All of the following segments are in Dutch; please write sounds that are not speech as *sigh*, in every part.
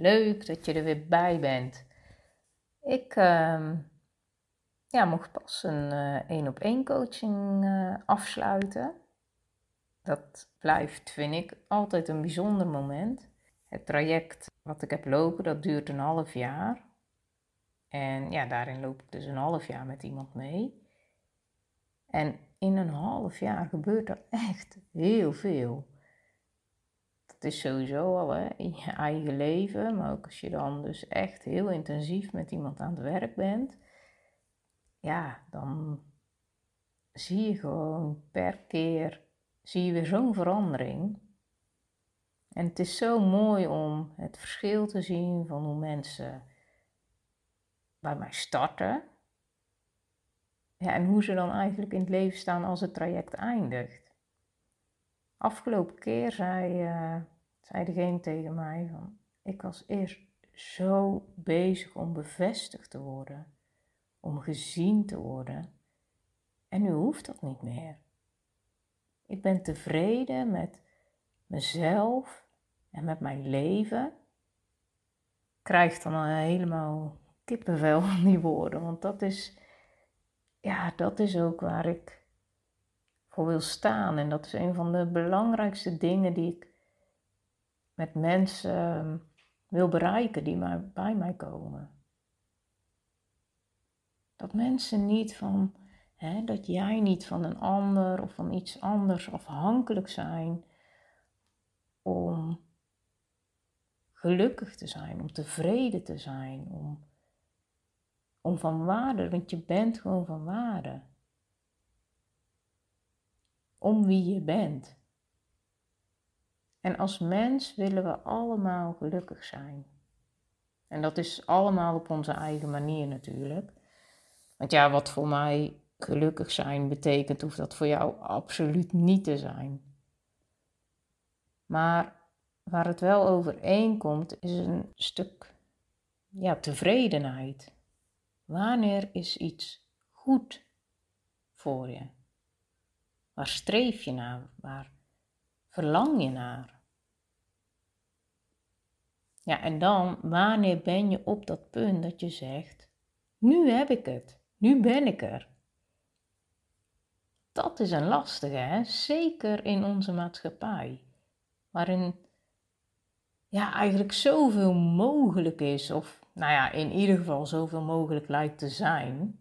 Leuk dat je er weer bij bent. Ik uh, ja, mocht pas een één op één coaching uh, afsluiten. Dat blijft, vind ik, altijd een bijzonder moment. Het traject wat ik heb lopen, dat duurt een half jaar. En ja, daarin loop ik dus een half jaar met iemand mee. En in een half jaar gebeurt er echt heel veel. Dat is sowieso al hè, in je eigen leven, maar ook als je dan dus echt heel intensief met iemand aan het werk bent, ja, dan zie je gewoon per keer zie je weer zo'n verandering. En het is zo mooi om het verschil te zien van hoe mensen bij mij starten. Ja, en hoe ze dan eigenlijk in het leven staan als het traject eindigt. Afgelopen keer zei, uh, degene tegen mij van, ik was eerst zo bezig om bevestigd te worden, om gezien te worden. En nu hoeft dat niet meer. Ik ben tevreden met mezelf en met mijn leven. Krijg dan helemaal kippenvel van die woorden, want dat is, ja, dat is ook waar ik voor wil staan. En dat is een van de belangrijkste dingen die ik met mensen ehm, wil bereiken die maar bij mij komen. Dat mensen niet van dat jij niet van een ander of van iets anders afhankelijk zijn om gelukkig te zijn, om tevreden te zijn, om, om van waarde, want je bent gewoon van waarde. Om wie je bent. En als mens willen we allemaal gelukkig zijn. En dat is allemaal op onze eigen manier natuurlijk. Want ja, wat voor mij gelukkig zijn betekent, hoeft dat voor jou absoluut niet te zijn. Maar waar het wel overeenkomt, is een stuk ja, tevredenheid. Wanneer is iets goed voor je? Waar streef je naar? Waar verlang je naar? Ja, en dan, wanneer ben je op dat punt dat je zegt: Nu heb ik het, nu ben ik er dat is een lastige, hè? zeker in onze maatschappij, waarin ja, eigenlijk zoveel mogelijk is, of nou ja, in ieder geval zoveel mogelijk lijkt te zijn.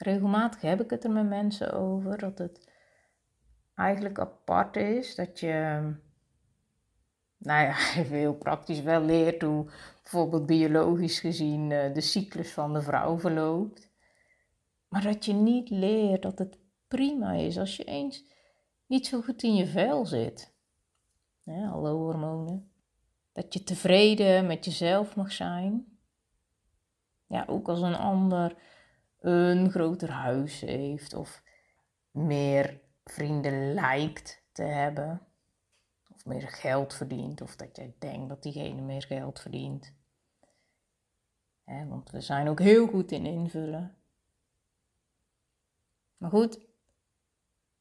Regelmatig heb ik het er met mensen over dat het eigenlijk apart is dat je, nou ja, *laughs* even heel praktisch wel leert hoe bijvoorbeeld biologisch gezien eh, de cyclus van de vrouw verloopt. Maar dat je niet leert dat het prima is als je eens niet zo goed in je vel zit. Ja, hallo hormonen. Dat je tevreden met jezelf mag zijn. Ja, ook als een ander een groter huis heeft of meer vrienden lijkt te hebben. Of meer geld verdient. Of dat jij denkt dat diegene meer geld verdient. want we zijn ook heel goed in invullen. Maar goed,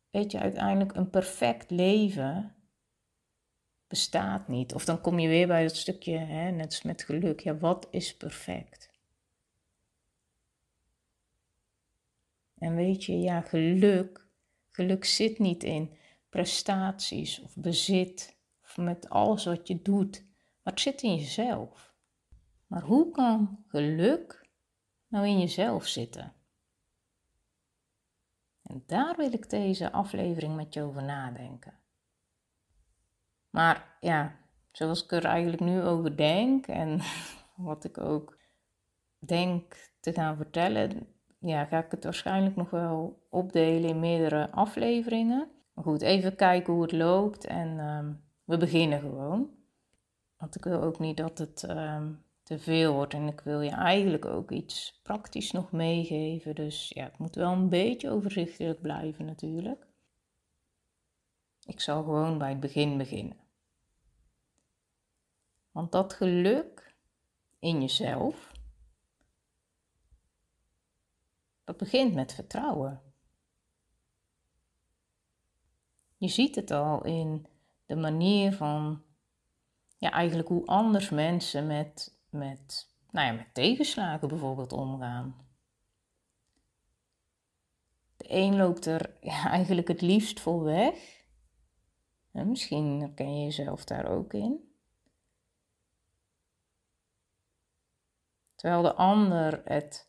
weet je, uiteindelijk een perfect leven bestaat niet. Of dan kom je weer bij dat stukje, hè, net met geluk. Ja, wat is perfect? En weet je, ja, geluk, geluk zit niet in prestaties of bezit of met alles wat je doet, maar het zit in jezelf. Maar hoe kan geluk nou in jezelf zitten? En daar wil ik deze aflevering met je over nadenken. Maar ja, zoals ik er eigenlijk nu over denk en *laughs* wat ik ook denk te gaan vertellen, ja, ga ik het waarschijnlijk nog wel opdelen in meerdere afleveringen. Goed, even kijken hoe het loopt en ehm, we beginnen gewoon. Want ik wil ook niet dat het ehm, te veel wordt en ik wil je eigenlijk ook iets praktisch nog meegeven. Dus ja, het moet wel een beetje overzichtelijk blijven natuurlijk. Ik zal gewoon bij het begin beginnen. Want dat geluk in jezelf, dat begint met vertrouwen. Je ziet het al in de manier van, ja, eigenlijk hoe anders mensen met, met, nou ja, met tegenslagen bijvoorbeeld omgaan. De een loopt er ja, eigenlijk het liefst voor weg. misschien herken je jezelf daar ook in. Terwijl de ander het,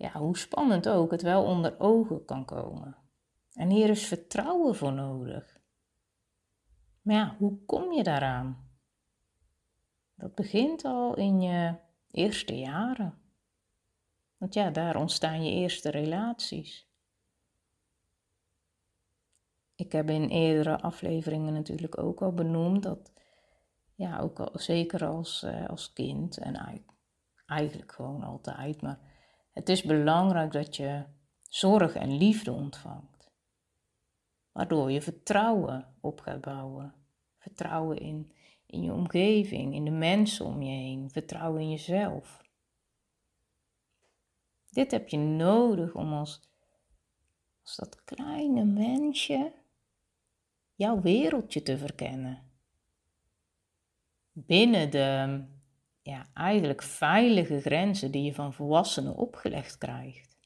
ja, hoe spannend ook, het wel onder ogen kan komen. En hier is vertrouwen voor nodig. Maar ja, hoe kom je daaraan? Dat begint al in je eerste jaren. Want ja, daar ontstaan je eerste relaties. Ik heb in eerdere afleveringen natuurlijk ook al benoemd dat, ja, ook al, zeker als, eh, als kind en eigenlijk gewoon altijd, maar het is belangrijk dat je zorg en liefde ontvangt waardoor je vertrouwen op gaat bouwen. Vertrouwen in, in je omgeving, in de mensen om je heen, vertrouwen in jezelf. Dit heb je nodig om als, als dat kleine mensje jouw wereldje te verkennen. Binnen de ja, eigenlijk veilige grenzen die je van volwassenen opgelegd krijgt.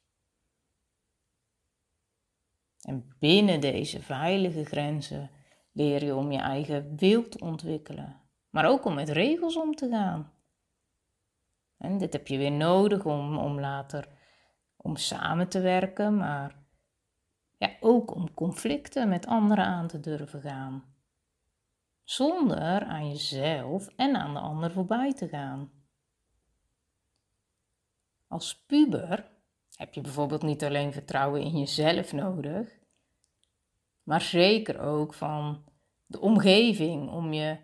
En binnen deze veilige grenzen leer je om je eigen wil te ontwikkelen, maar ook om met regels om te gaan. En dit heb je weer nodig om, om later om samen te werken, maar ja, ook om conflicten met anderen aan te durven gaan. Zonder aan jezelf en aan de ander voorbij te gaan. Als puber heb je bijvoorbeeld niet alleen vertrouwen in jezelf nodig, maar zeker ook van de omgeving om je,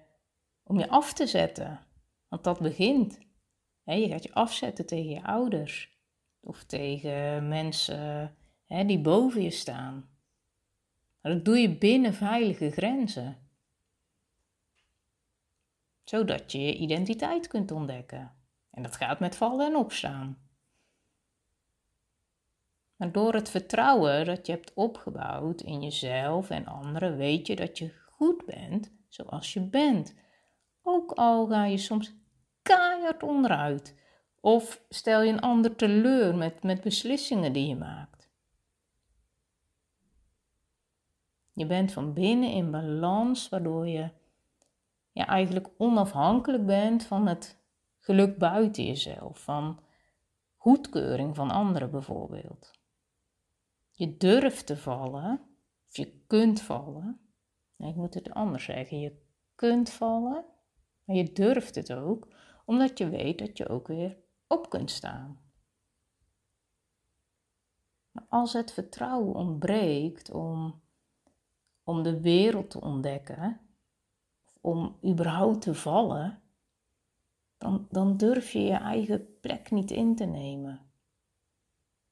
om je af te zetten. Want dat begint. je gaat je afzetten tegen je ouders of tegen mensen die boven je staan. Maar dat doe je binnen veilige grenzen. Zodat je je identiteit kunt ontdekken. En dat gaat met vallen en opstaan. Maar door het vertrouwen dat je hebt opgebouwd in jezelf en anderen, weet je dat je goed bent zoals je bent. Ook al ga je soms keihard onderuit. Of stel je een ander teleur met, met beslissingen die je maakt. Je bent van binnen in balans, waardoor je ja, eigenlijk onafhankelijk bent van het geluk buiten jezelf, van goedkeuring van anderen bijvoorbeeld. Je durft te vallen, of je kunt vallen. Nee, ik moet het anders zeggen. Je kunt vallen, maar je durft het ook, omdat je weet dat je ook weer op kunt staan. Maar als het vertrouwen ontbreekt om, om de wereld te ontdekken, om überhaupt te vallen, dan, dan durf je je eigen plek niet in te nemen.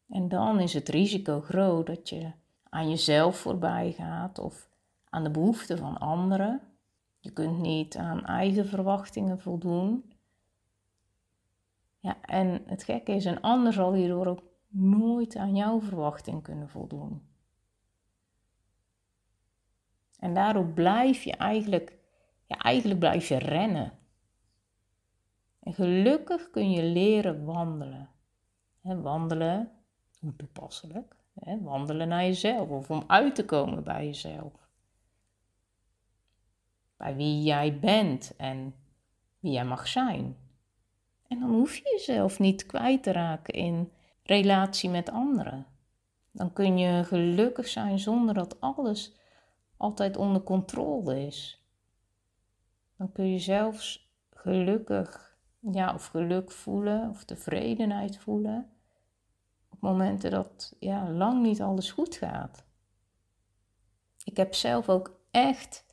En dan is het risico groot dat je aan jezelf voorbij gaat of aan de behoeften van anderen. Je kunt niet aan eigen verwachtingen voldoen. Ja, en het gekke is, een ander zal hierdoor ook nooit aan jouw verwachting kunnen voldoen. En daardoor blijf je eigenlijk, ja, eigenlijk blijf je rennen. En gelukkig kun je leren wandelen. En wandelen hoe toepasselijk. Wandelen naar jezelf of om uit te komen bij jezelf. Bij wie jij bent en wie jij mag zijn. En dan hoef je jezelf niet kwijt te raken in relatie met anderen. Dan kun je gelukkig zijn zonder dat alles altijd onder controle is. Dan kun je zelfs gelukkig, ja, of geluk voelen of tevredenheid voelen momenten dat ja, lang niet alles goed gaat. Ik heb zelf ook echt,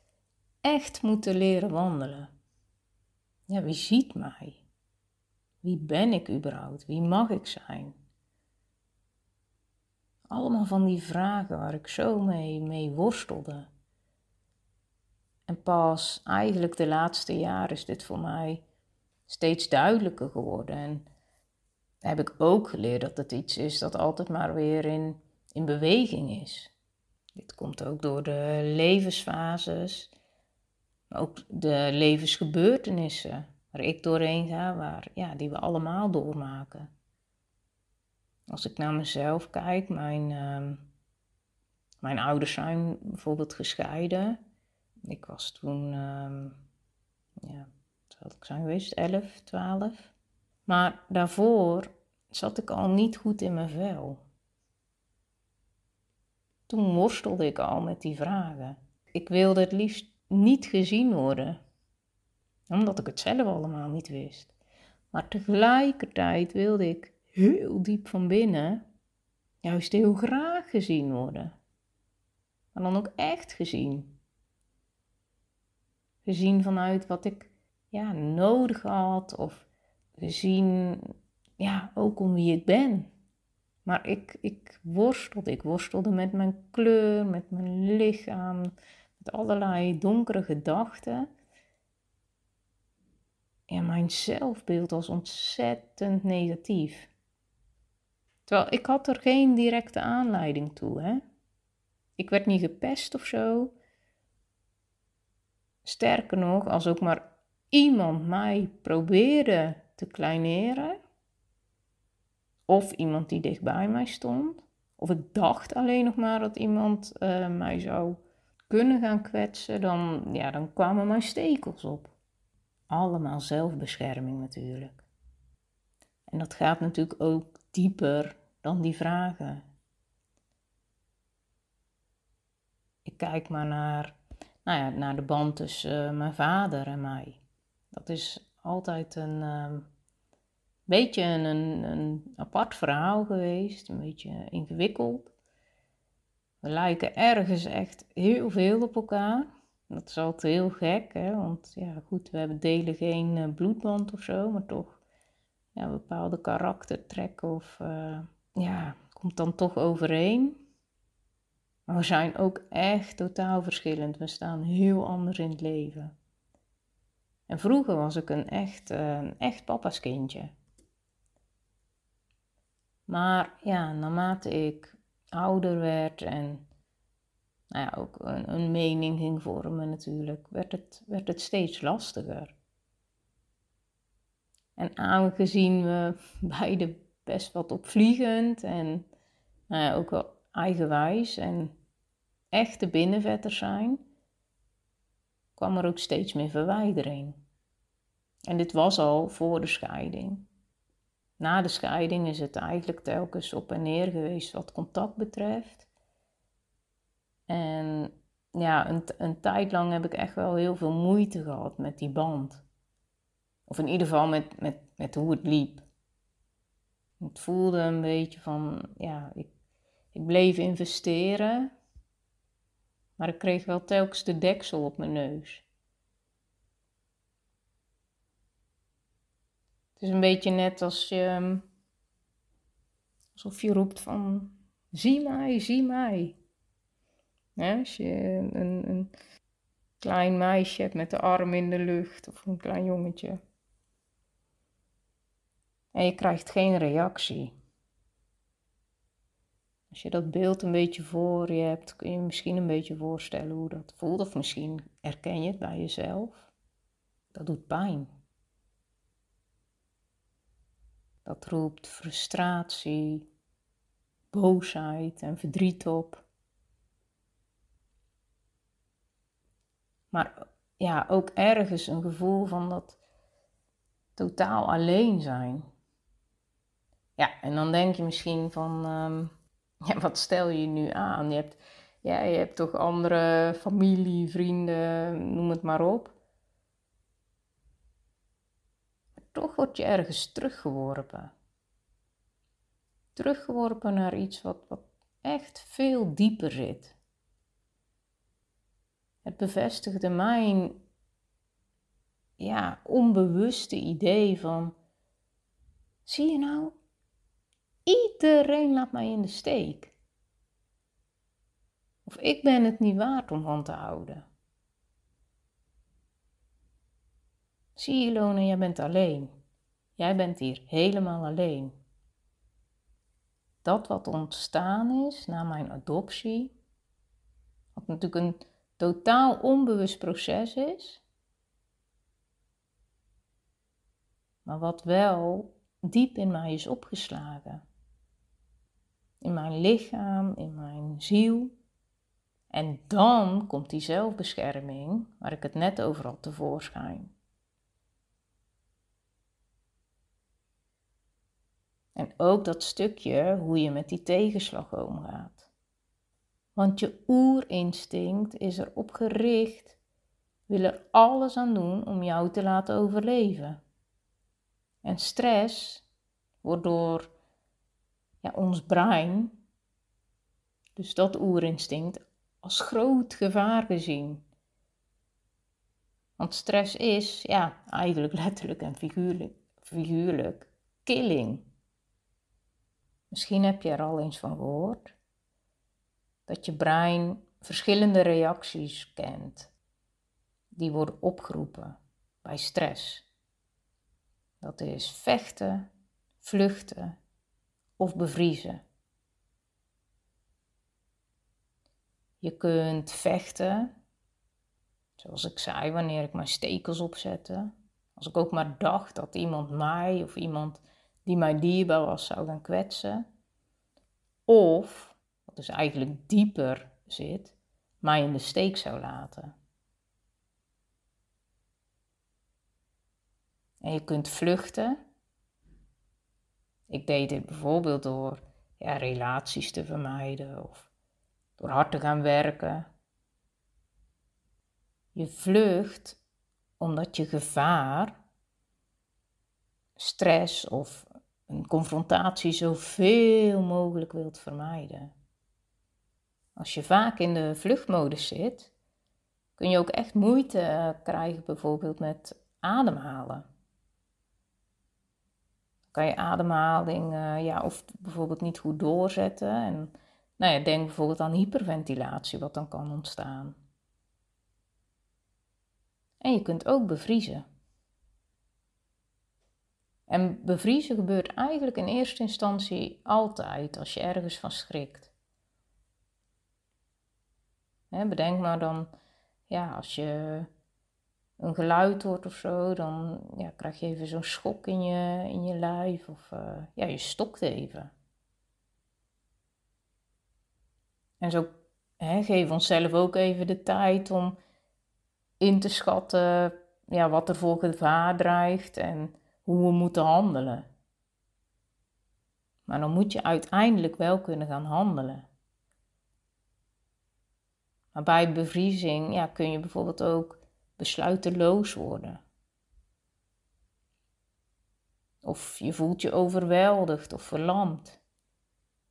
echt moeten leren wandelen. ja, wie ziet mij? Wie ben ik überhaupt? Wie mag ik zijn? Allemaal van die vragen waar ik zo mee, mee worstelde. En pas eigenlijk de laatste jaren is dit voor mij steeds duidelijker geworden. En heb ik ook geleerd dat het iets is dat altijd maar weer in, in beweging is. Dit komt ook door de levensfases, maar ook de levensgebeurtenissen waar ik doorheen ga, waar, ja, die we allemaal doormaken. Als ik naar mezelf kijk, mijn, uh, mijn ouders zijn bijvoorbeeld gescheiden. Ik was toen, uh, ja, had ik zijn geweest, 11, 12. Maar daarvoor zat ik al niet goed in mijn vel. Toen worstelde ik al met die vragen. Ik wilde het liefst niet gezien worden, omdat ik het zelf allemaal niet wist. Maar tegelijkertijd wilde ik heel diep van binnen juist heel graag gezien worden. Maar dan ook echt gezien. Gezien vanuit wat ik ja, nodig had of gezien ja, ook om wie ik ben. Maar ik, ik worstelde. Ik worstelde met mijn kleur, met mijn lichaam, met allerlei donkere gedachten. En mijn zelfbeeld was ontzettend negatief. Terwijl ik had er geen directe aanleiding toe. Hè? Ik werd niet gepest of zo. Sterker nog, als ook maar iemand mij probeerde te kleineren, of iemand die dichtbij mij stond, of ik dacht alleen nog maar dat iemand uh, mij zou kunnen gaan kwetsen, dan, ja, dan kwamen mijn stekels op. Allemaal zelfbescherming natuurlijk. En dat gaat natuurlijk ook dieper dan die vragen. Ik kijk maar naar, nou ja, naar de band tussen uh, mijn vader en mij. Dat is altijd een, uh, beetje een, een apart verhaal geweest, een beetje ingewikkeld. We lijken ergens echt heel veel op elkaar. Dat is altijd heel gek, hè? want ja, goed, we hebben delen geen uh, bloedband of zo, maar toch ja, bepaalde karaktertrekken of uh, ja, komt dan toch overeen. Maar we zijn ook echt totaal verschillend. We staan heel anders in het leven. En vroeger was ik een echt, uh, echt papa's kindje. Maar ja, naarmate ik ouder werd en nou ja, ook een, een, mening ging vormen natuurlijk, werd het, werd het steeds lastiger. En aangezien we *laughs* beide best wat opvliegend en nou ja, ook wel eigenwijs en echte binnenvetters zijn, kwam er ook steeds meer verwijdering. En dit was al voor de scheiding. Na de scheiding is het eigenlijk telkens op en neer geweest wat contact betreft. En ja, een, een tijd lang heb ik echt wel heel veel moeite gehad met die band. Of in ieder geval met, met, met hoe het liep. Het voelde een beetje van, ja, ik, ik bleef investeren, maar ik kreeg wel telkens de deksel op mijn neus. Het is een beetje net als je, ehm, alsof je roept van, zie mij, zie mij. als je een, een klein meisje hebt met de arm in de lucht of een klein jongetje. En je krijgt geen reactie. Als je dat beeld een beetje voor je hebt, kun je, misschien een beetje voorstellen hoe dat voelt. Of misschien herken je het bij jezelf. Dat doet pijn. Dat roept frustratie, boosheid en verdriet op. Maar ja, ook ergens een gevoel van dat totaal alleen zijn. Ja, en dan denk je misschien van, um, ja, wat stel je nu aan? Je hebt, ja, je hebt toch andere familie, vrienden, noem het maar op. toch word je ergens teruggeworpen. Teruggeworpen naar iets wat, wat echt veel dieper zit. Het bevestigde mijn ja, onbewuste idee van, zie je nou, iedereen laat mij in de steek. Of ik ben het niet waard om van te houden. Zie je, jij bent alleen. Jij bent hier helemaal alleen. Dat wat ontstaan is na mijn adoptie, wat natuurlijk een totaal onbewust proces is, maar wat wel diep in mij is opgeslagen. In mijn lichaam, in mijn ziel. En dan komt die zelfbescherming, waar ik het net over had, tevoorschijn. En ook dat stukje hoe je met die tegenslag omgaat. Want je oerinstinct is erop gericht, wil er alles aan doen om jou te laten overleven. En stress wordt door ons brein, dus dat oerinstinct, als groot gevaar gezien. Want stress is, ja, eigenlijk *laughs* letterlijk en figuurlijk, figuurlijk killing. Misschien heb je er al eens van gehoord dat je brein verschillende reacties kent die worden opgeroepen bij stress. Dat is vechten, vluchten of bevriezen. Je kunt vechten, zoals ik zei, wanneer ik mijn stekels opzette. Als ik ook maar dacht dat iemand mij of iemand die mij dierbaar was zou gaan kwetsen. Of, wat dus eigenlijk dieper zit, mij in de steek zou laten. En je kunt vluchten. Ik deed dit bijvoorbeeld door ja, relaties te vermijden of door hard te gaan werken. Je vlucht omdat je gevaar, stress of een confrontatie zoveel mogelijk wilt vermijden. Als je vaak in de vluchtmodus zit, kun je ook echt moeite krijgen bijvoorbeeld met ademhalen. Kan je ademhaling uh, ja, of bijvoorbeeld niet goed doorzetten. En nou ja, denk bijvoorbeeld aan hyperventilatie, wat dan kan ontstaan. En je kunt ook bevriezen. En bevriezen gebeurt eigenlijk in eerste instantie altijd als je ergens van schrikt. bedenk maar dan, ja, als je een geluid hoort of zo, dan ja, krijg je even zo'n schok in je, in je lijf of uh, ja, je stokt even. En zo hè, we onszelf ook even de tijd om in te schatten ja, wat er voor gevaar dreigt en hoe we moeten handelen. Maar dan moet je uiteindelijk wel kunnen gaan handelen. Maar bij bevriezing ja, kun je bijvoorbeeld ook besluiteloos worden. Of je voelt je overweldigd of verlamd.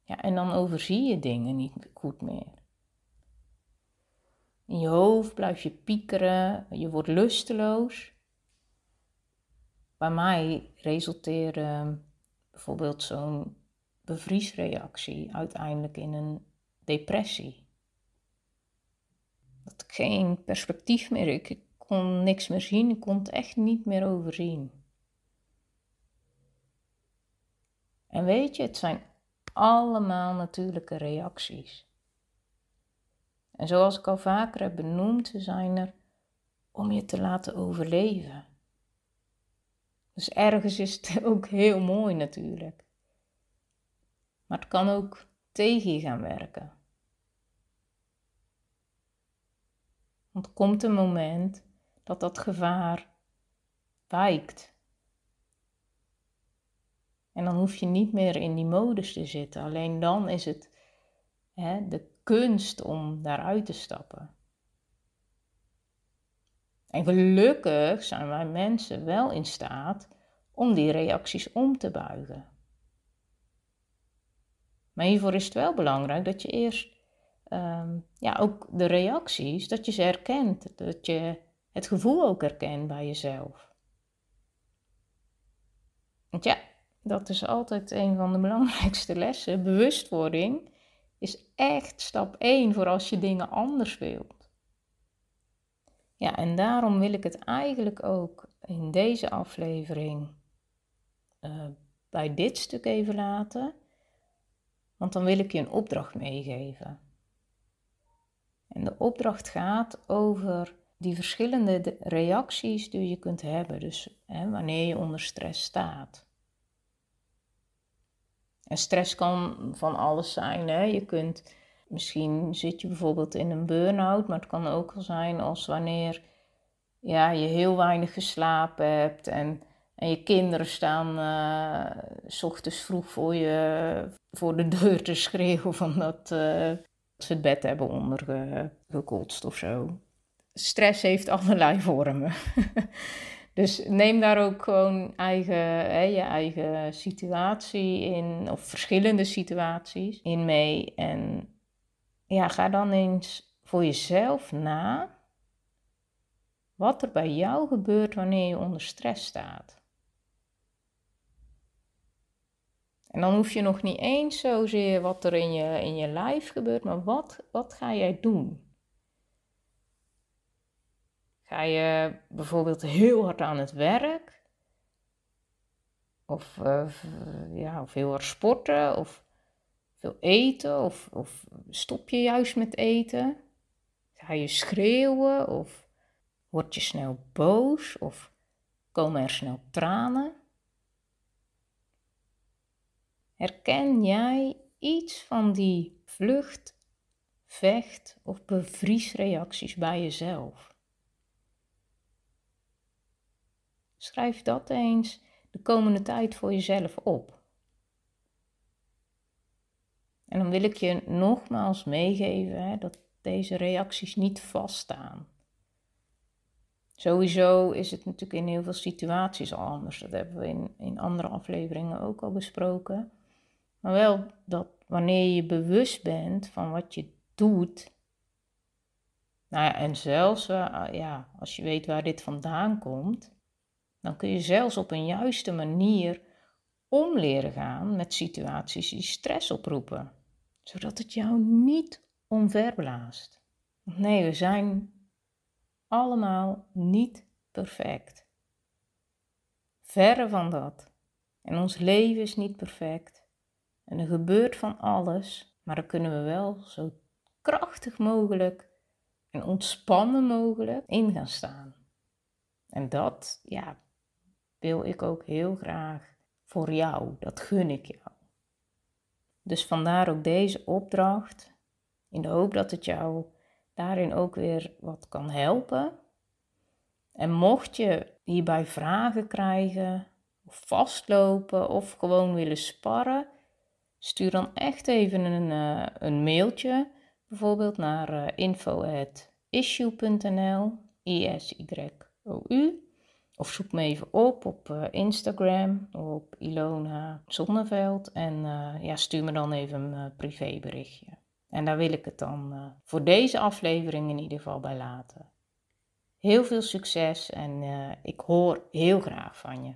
Ja, en dan overzie je dingen niet goed meer. In je hoofd blijf je piekeren, je wordt lusteloos bij mij resulteerde bijvoorbeeld zo'n bevriesreactie uiteindelijk in een depressie. Dat ik geen perspectief meer, ik kon niks meer zien, ik kon het echt niet meer overzien. En weet je, het zijn allemaal natuurlijke reacties. En zoals ik al vaker heb benoemd, ze zijn er om je te laten overleven. Dus ergens is het *laughs* ook heel mooi natuurlijk. Maar het kan ook tegen je gaan werken. Want komt een moment dat dat gevaar wijkt. En dan hoef je niet meer in die modus te zitten. Alleen dan is het hè, de kunst om daaruit te stappen. En gelukkig zijn wij mensen wel in staat om die reacties om te buigen. Maar hiervoor is het wel belangrijk dat je eerst um, ja, ook de reacties, dat je ze herkent. Dat je het gevoel ook herkent bij jezelf. Want ja, dat is altijd een van de *laughs* belangrijkste lessen. Bewustwording is echt stap 1 voor als je dingen anders wilt. Ja, en daarom wil ik het eigenlijk ook in deze aflevering uh, bij dit stuk even laten. Want dan wil ik je een opdracht meegeven. En de opdracht gaat over die verschillende reacties die je kunt hebben. Dus hè, wanneer je onder stress staat. En stress kan van alles zijn. Hè? Je kunt, misschien zit je bijvoorbeeld in een burn-out, maar het kan ook al zijn als wanneer ja, je heel weinig geslapen hebt en en je kinderen staan uh, s ochtends vroeg voor je voor de deur te schreeuwen van dat uh, ze het bed hebben ondergekotst of zo. Stress heeft allerlei vormen. *laughs* dus neem daar ook gewoon eigen, hè, je eigen situatie in, of verschillende situaties in mee. En ja, ga dan eens voor jezelf na wat er bij jou gebeurt wanneer je onder stress staat. En dan hoef je nog niet eens zozeer wat er in je, in je lijf gebeurt, maar wat, wat ga jij doen? Ga je bijvoorbeeld heel hard aan het werk? Of, uh, ja, of heel hard sporten? Of veel eten? Of, of stop je juist met eten? Ga je schreeuwen? Of word je snel boos? Of komen er snel tranen? Herken jij iets van die vlucht, vecht of bevriesreacties bij jezelf? Schrijf dat eens de komende tijd voor jezelf op. En dan wil ik je nogmaals meegeven hè, dat deze reacties niet vaststaan. Sowieso is het natuurlijk in heel veel situaties al anders. Dat hebben we in, in andere afleveringen ook al besproken. Maar wel dat wanneer je bewust bent van wat je doet. Nou ja, en zelfs uh, ja, als je weet waar dit vandaan komt, dan kun je zelfs op een juiste manier om leren gaan met situaties die stress oproepen, zodat het jou niet omverblaast. Nee, we zijn allemaal niet perfect. Verre van dat. En ons leven is niet perfect. En er gebeurt van alles, maar dan kunnen we wel zo krachtig mogelijk en ontspannen mogelijk in gaan staan. En dat, ja, wil ik ook heel graag voor jou. Dat gun ik jou. Dus vandaar ook deze opdracht, in de hoop dat het jou daarin ook weer wat kan helpen. En mocht je hierbij vragen krijgen, of vastlopen of gewoon willen sparren, Stuur dan echt even een, uh, een mailtje, bijvoorbeeld naar uh, info.issue.nl, I-S-Y-O-U. Of zoek me even op op uh, Instagram, op Ilona Zonneveld. En ja, stuur me dan even een privéberichtje. En daar wil ik het dan voor deze aflevering in ieder geval bij laten. Heel veel succes en ik hoor heel graag van je.